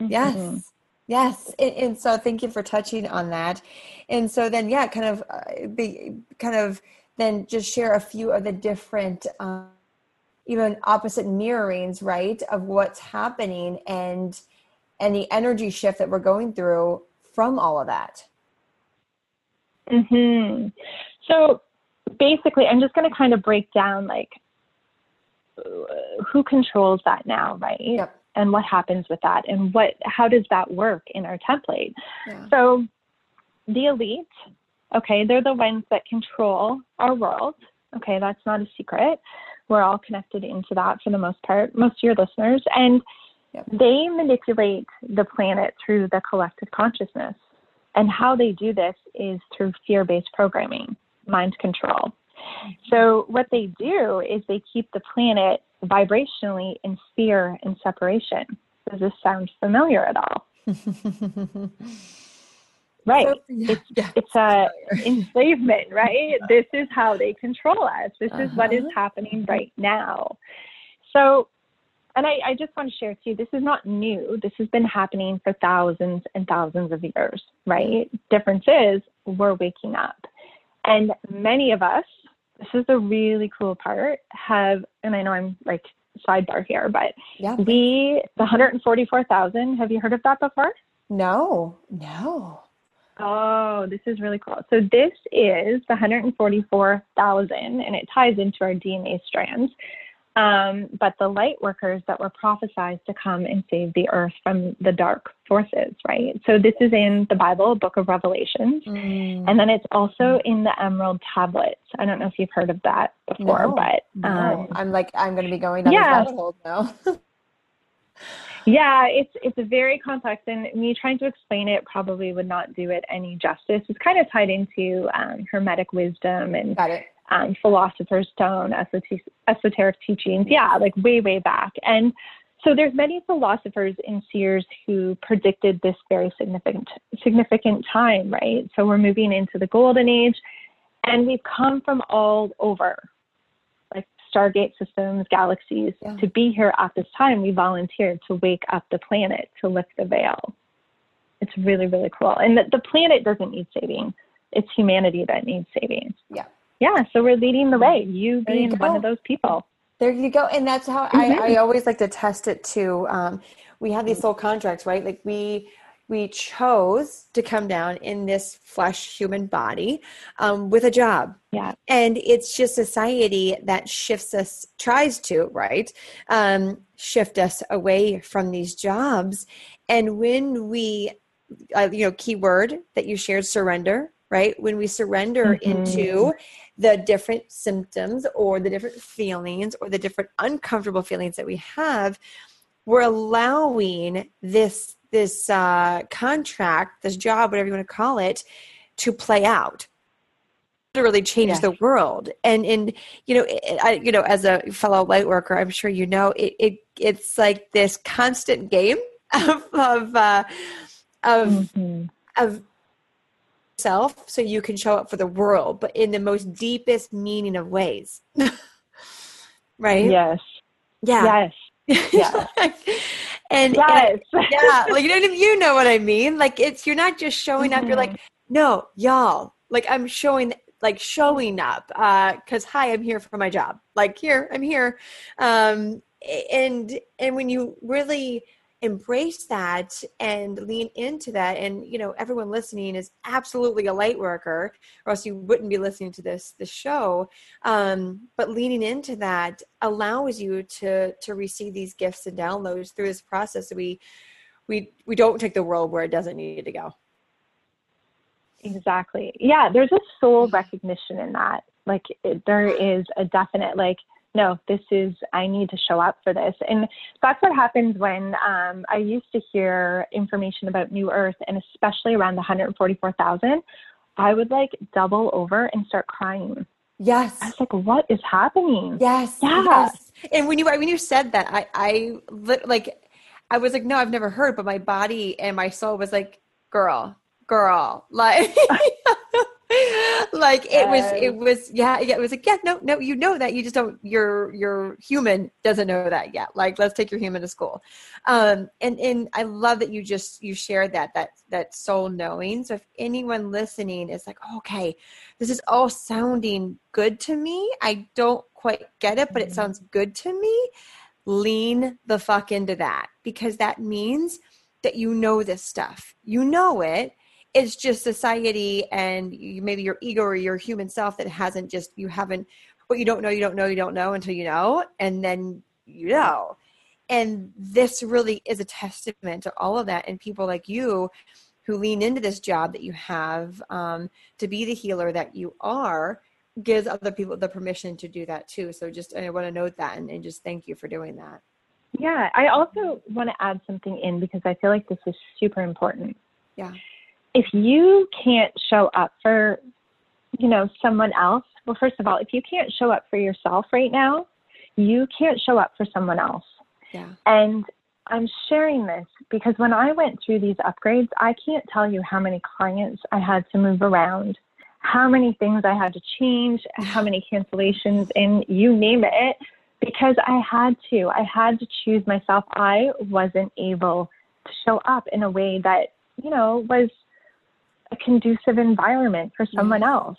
Mm-hmm. Yes. Yes. And, and, so thank you for touching on that. And so then, yeah, kind of uh, be kind of then just share a few of the different, um, even opposite mirrorings, right, of what's happening and and the energy shift that we're going through from all of that. Hmm. So basically, I'm just going to kind of break down like who controls that now, right? Yep. And what happens with that, and what how does that work in our template? Yeah. So the elite, okay, they're the ones that control our world. Okay, that's not a secret. We're all connected into that for the most part, most of your listeners. And yep. they manipulate the planet through the collective consciousness. And how they do this is through fear based programming, mind control. So, what they do is they keep the planet vibrationally in fear and separation. Does this sound familiar at all? right. So, yeah, it's yeah, it's a enslavement, right? This is how they control us. This uh-huh. is what is uh-huh. happening right now. So and I, I, just want to share too, this is not new. This has been happening for thousands and thousands of years, right? Difference is we're waking up. And many of us, this is the really cool part, have, and I know I'm like sidebar here, but yeah. we, the 144,000, have you heard of that before? No, no. Oh, this is really cool. So this is the 144,000, and it ties into our DNA strands. Um, but the light workers that were prophesied to come and save the earth from the dark forces, right? So this is in the Bible, Book of Revelations, mm. and then it's also in the Emerald Tablets. I don't know if you've heard of that before, no, but um, no. I'm like I'm going to be going down yeah. this rabbit now. yeah, it's it's very complex, and me trying to explain it probably would not do it any justice. It's kind of tied into um, Hermetic wisdom and Got it um, philosopher's stone, esoteric teachings, yeah, like way, way back. And so there's many philosophers and seers who predicted this very significant significant time, right? So we're moving into the golden age, and we've come from all over, like Stargate systems, galaxies, yeah. to be here at this time. We volunteered to wake up the planet to lift the veil. It's really, really cool. And the, the planet doesn't need saving. It's humanity that needs saving. Yeah yeah, so we're leading the way. You being you one of those people. There you go. And that's how mm-hmm. I, I always like to test it too. Um, we have these soul contracts, right? Like we we chose to come down in this flesh human body um, with a job. Yeah. And it's just society that shifts us, tries to, right? Um, shift us away from these jobs. And when we, uh, you know, keyword that you shared, surrender, right? When we surrender mm-hmm. into the different symptoms or the different feelings or the different uncomfortable feelings that we have, we're allowing this this uh, contract, this job, whatever you want to call it, to play out to really change yes. the world. And and you know, it, I, you know, as a fellow light worker, I'm sure you know it. it it's like this constant game of of uh, of mm-hmm. of self so you can show up for the world, but in the most deepest meaning of ways. right? Yes. Yeah. Yes. Yeah. and, yes. and, yeah, like you know, you know what I mean. Like it's you're not just showing up. You're like, mm-hmm. no, y'all. Like I'm showing, like showing up. Uh, cause hi, I'm here for my job. Like here, I'm here. Um, and and when you really embrace that and lean into that. And you know everyone listening is absolutely a light worker or else you wouldn't be listening to this this show. Um, but leaning into that allows you to to receive these gifts and downloads through this process. We we we don't take the world where it doesn't need to go. Exactly. Yeah there's a soul recognition in that. Like it, there is a definite like no, this is, I need to show up for this. And that's what happens when um, I used to hear information about New Earth and especially around the 144,000, I would like double over and start crying. Yes. I was like, what is happening? Yes. Yeah. Yes. And when you, when you said that, I, I like, I was like, no, I've never heard, but my body and my soul was like, girl, girl, like, like it was it was yeah, yeah it was like yeah no no you know that you just don't your your human doesn't know that yet. Like let's take your human to school. Um and and i love that you just you shared that that that soul knowing. So if anyone listening is like okay this is all sounding good to me i don't quite get it but it mm-hmm. sounds good to me lean the fuck into that. Because that means that you know this stuff. You know it it's just society and you, maybe your ego or your human self that hasn't just you haven't what you don't know you don't know you don't know until you know and then you know. And this really is a testament to all of that and people like you who lean into this job that you have um, to be the healer that you are gives other people the permission to do that too. So just i want to note that and, and just thank you for doing that. Yeah i also want to add something in because i feel like this is super important. Yeah if you can't show up for, you know, someone else, well, first of all, if you can't show up for yourself right now, you can't show up for someone else. Yeah. And I'm sharing this because when I went through these upgrades, I can't tell you how many clients I had to move around, how many things I had to change, how many cancellations, and you name it, because I had to. I had to choose myself. I wasn't able to show up in a way that, you know, was conducive environment for someone else.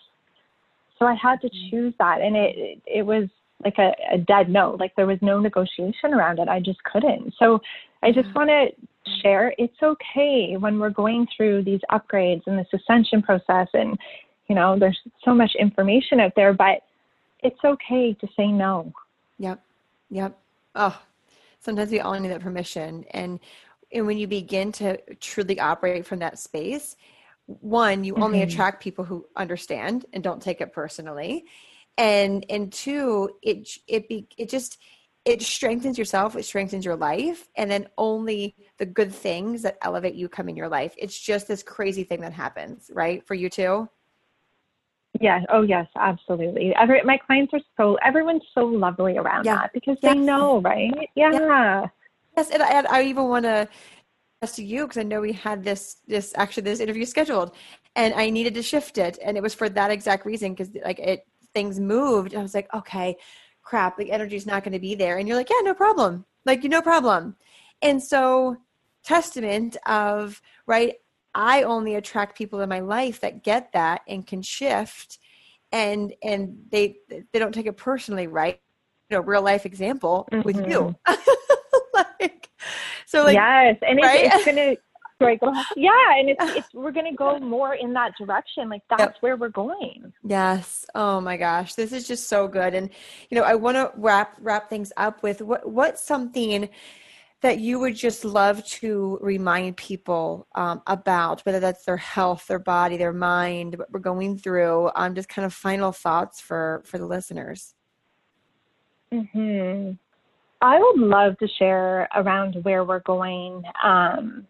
So I had to mm-hmm. choose that, and it it was like a, a dead no. Like there was no negotiation around it. I just couldn't. So I just want to share it's okay when we're going through these upgrades and this ascension process and you know there's so much information out there but it's okay to say no yep yep oh sometimes we all need that permission and and when you begin to truly operate from that space one you only mm-hmm. attract people who understand and don't take it personally. And and two it it be it just it strengthens yourself it strengthens your life and then only the good things that elevate you come in your life. It's just this crazy thing that happens right? For you too? Yeah oh yes. Absolutely. Every, my clients are so everyone's so lovely around yeah. that because yes. they know right? Yeah, yeah. yes. And I, I even want to to you because I know we had this this actually this interview scheduled and I needed to shift it and it was for that exact reason because like it things moved and I was like okay crap, the energy's not going to be there. And you're like, yeah, no problem. Like, you no problem. And so, testament of, right, I only attract people in my life that get that and can shift and and they they don't take it personally, right? You know, real life example mm-hmm. with you. Mm-hmm. like so like Yes, and right? it's, it's gonna Right, go ahead. Yeah, and it's, it's we're going to go more in that direction. Like that's yep. where we're going. Yes. Oh my gosh, this is just so good. And you know, I want to wrap wrap things up with what what's something that you would just love to remind people um, about, whether that's their health, their body, their mind, what we're going through. Um, just kind of final thoughts for for the listeners. Hmm. I would love to share around where we're going. Um,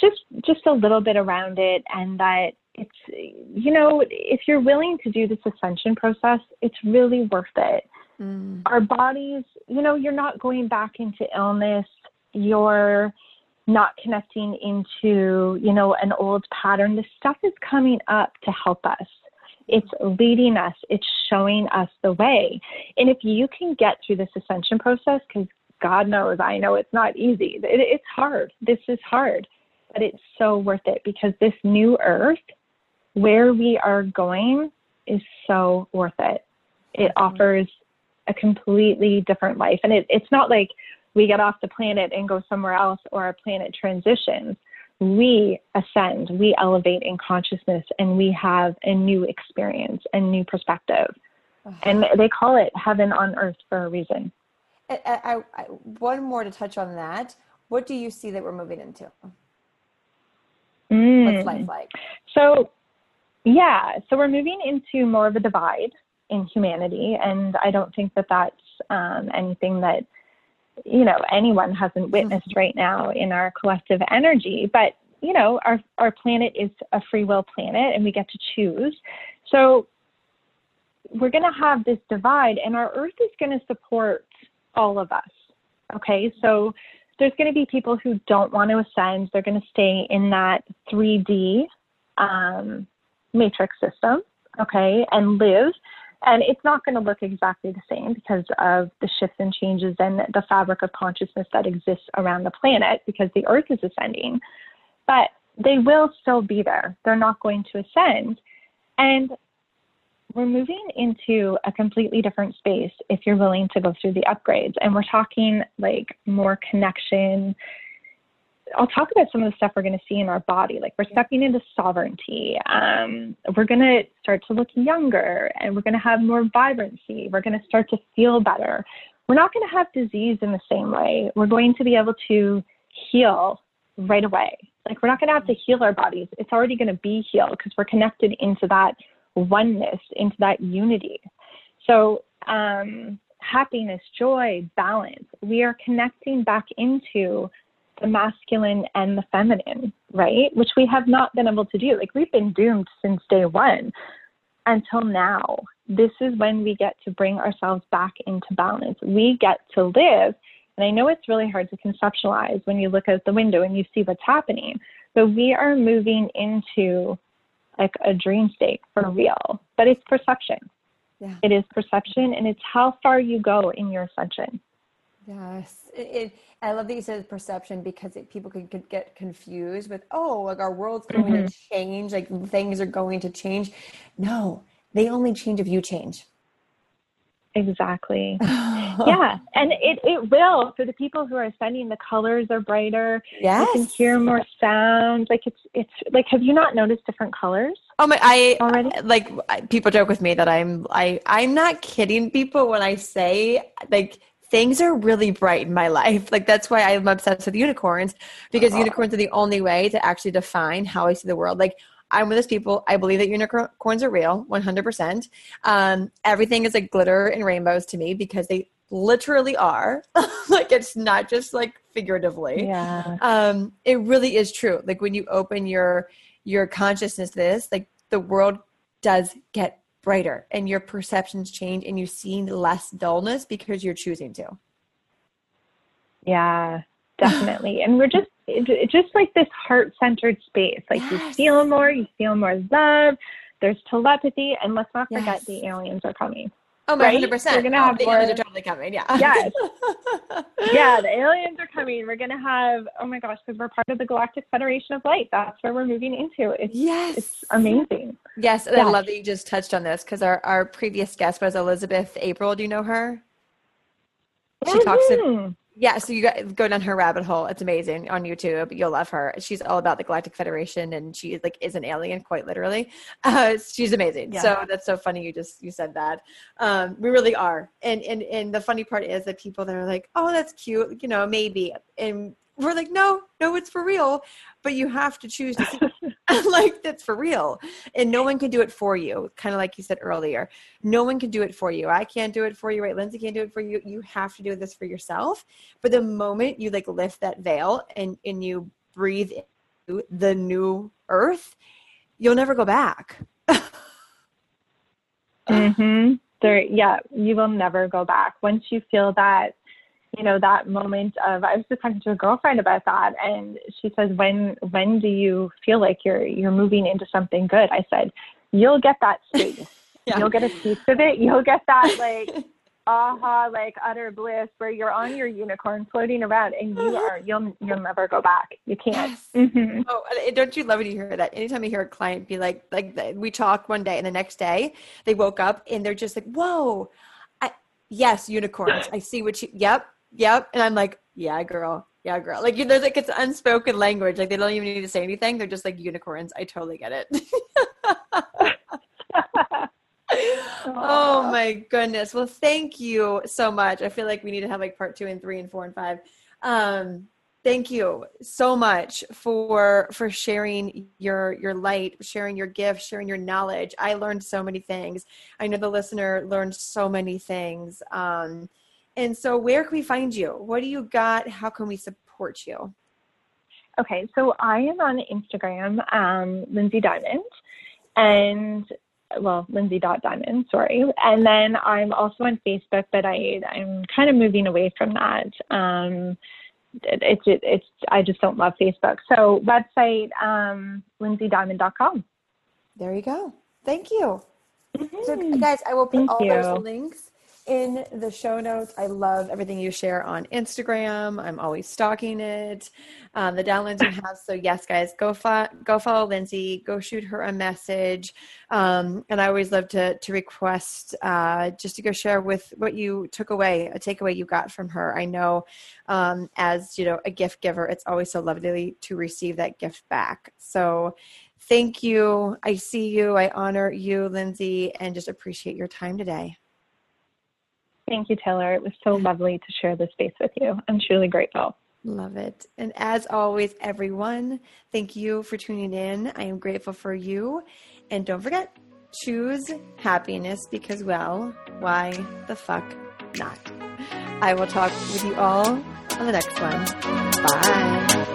just just a little bit around it and that it's you know if you're willing to do this ascension process it's really worth it mm. our bodies you know you're not going back into illness you're not connecting into you know an old pattern this stuff is coming up to help us it's leading us it's showing us the way and if you can get through this ascension process because god knows i know it's not easy it, it's hard this is hard but it's so worth it because this new earth, where we are going, is so worth it. It mm-hmm. offers a completely different life. And it, it's not like we get off the planet and go somewhere else or our planet transitions. We ascend, we elevate in consciousness, and we have a new experience, a new perspective. Uh-huh. And they call it heaven on earth for a reason. I, I, I, one more to touch on that. What do you see that we're moving into? Mm. What's life like? So, yeah, so we're moving into more of a divide in humanity, and I don't think that that's um, anything that you know anyone hasn't witnessed right now in our collective energy. But you know, our our planet is a free will planet, and we get to choose. So we're going to have this divide, and our Earth is going to support all of us. Okay, so there's going to be people who don't want to ascend. They're going to stay in that 3D um, matrix system, okay, and live. And it's not going to look exactly the same because of the shifts and changes and the fabric of consciousness that exists around the planet because the earth is ascending. But they will still be there. They're not going to ascend. And we're moving into a completely different space if you're willing to go through the upgrades. And we're talking like more connection. I'll talk about some of the stuff we're going to see in our body. Like we're stepping into sovereignty. Um, we're going to start to look younger and we're going to have more vibrancy. We're going to start to feel better. We're not going to have disease in the same way. We're going to be able to heal right away. Like we're not going to have to heal our bodies. It's already going to be healed because we're connected into that oneness, into that unity. So, um, happiness, joy, balance, we are connecting back into the masculine and the feminine, right? Which we have not been able to do. Like we've been doomed since day one until now. This is when we get to bring ourselves back into balance. We get to live. And I know it's really hard to conceptualize when you look out the window and you see what's happening, but we are moving into like a dream state for real, but it's perception. Yeah. It is perception and it's how far you go in your ascension. Yes. It, it, I love that you said perception because it, people could, could, get confused with, oh, like our world's going mm-hmm. to change, like things are going to change. No, they only change if you change. Exactly. yeah. And it, it will for the people who are studying the colors are brighter. Yes. You can hear more sound. Like it's it's like have you not noticed different colors? Oh my I already like people joke with me that I'm I I'm not kidding people when I say like things are really bright in my life. Like that's why I'm obsessed with unicorns because uh-huh. unicorns are the only way to actually define how I see the world. Like I'm with those people. I believe that unicorns are real, 100%. Um, everything is like glitter and rainbows to me because they literally are. like it's not just like figuratively. Yeah. Um, it really is true. Like when you open your your consciousness to this, like the world does get brighter and your perceptions change and you see less dullness because you're choosing to. Yeah, definitely. and we're just it's just like this heart-centered space. Like yes. you feel more, you feel more love. There's telepathy, and let's not forget yes. the aliens are coming. Oh my, hundred percent. We're gonna have oh, the more, aliens are totally coming. Yeah. Yes. yeah, the aliens are coming. We're gonna have. Oh my gosh, because we're part of the Galactic Federation of Light. That's where we're moving into. It's, yes. It's amazing. Yes, and yes. I love that you just touched on this because our our previous guest was Elizabeth April. Do you know her? She mm-hmm. talks. To, yeah, so you go down her rabbit hole. It's amazing on YouTube. You'll love her. She's all about the Galactic Federation, and she like is an alien, quite literally. Uh, she's amazing. Yeah. So that's so funny. You just you said that. Um, we really are. And and and the funny part is that people that are like, oh, that's cute, you know, maybe, and we're like, no, no, it's for real. But you have to choose to see like that's for real. And no one can do it for you. Kind of like you said earlier. No one can do it for you. I can't do it for you, right? Lyndsay can't do it for you. You have to do this for yourself. But the moment you like lift that veil and, and you breathe into the new earth, you'll never go back. mm-hmm. There yeah, you will never go back. Once you feel that you know that moment of i was just talking to a girlfriend about that and she says when when do you feel like you're you're moving into something good i said you'll get that space yeah. you'll get a piece of it you'll get that like aha like utter bliss where you're on your unicorn floating around and you are you'll you'll never go back you can't yes. mm-hmm. oh don't you love when you hear that anytime you hear a client be like like we talked one day and the next day they woke up and they're just like whoa I, yes unicorns i see what you yep yep. And I'm like, yeah, girl. Yeah, girl. Like, there's like, it's unspoken language. Like, they don't even need to say anything. They're just like unicorns. I totally get it. oh my goodness. Well, thank you so much. I feel like we need to have like part two and three and four and five. Um, thank you so much for for sharing your your light sharing your gift sharing your knowledge i learned so many things i know the listener learned so many things um and so, where can we find you? What do you got? How can we support you? Okay, so I am on Instagram, um, Lyndsay Diamond, and well, Lyndsay dot Diamond, sorry. And then I'm also on Facebook, but I I'm kind of moving away from that. Um, it's it, it's I just don't love Facebook. So website um, lyndsaydiamond.com. There you go. Thank you. Mm-hmm. So guys, I will put Thank all you. those links in the show notes. I love everything you share on Instagram. I'm always stalking it. Um, the downloads you have. So yes, guys, go fo- go follow Lyndsay. Go shoot her a message. Um, and I always love to to request uh, just to go share with what you took away, a takeaway you got from her. I know um, as you know a gift giver, it's always so lovely to receive that gift back. So. Thank you. I see you. I honor you, Lyndsay, and just appreciate your time today. Thank you, Taylor. It was so lovely to share this space with you. I'm truly grateful. Love it. And as always, everyone, thank you for tuning in. I am grateful for you. And don't forget, choose happiness because, well, why the fuck not? I will talk with you all on the next one. Bye.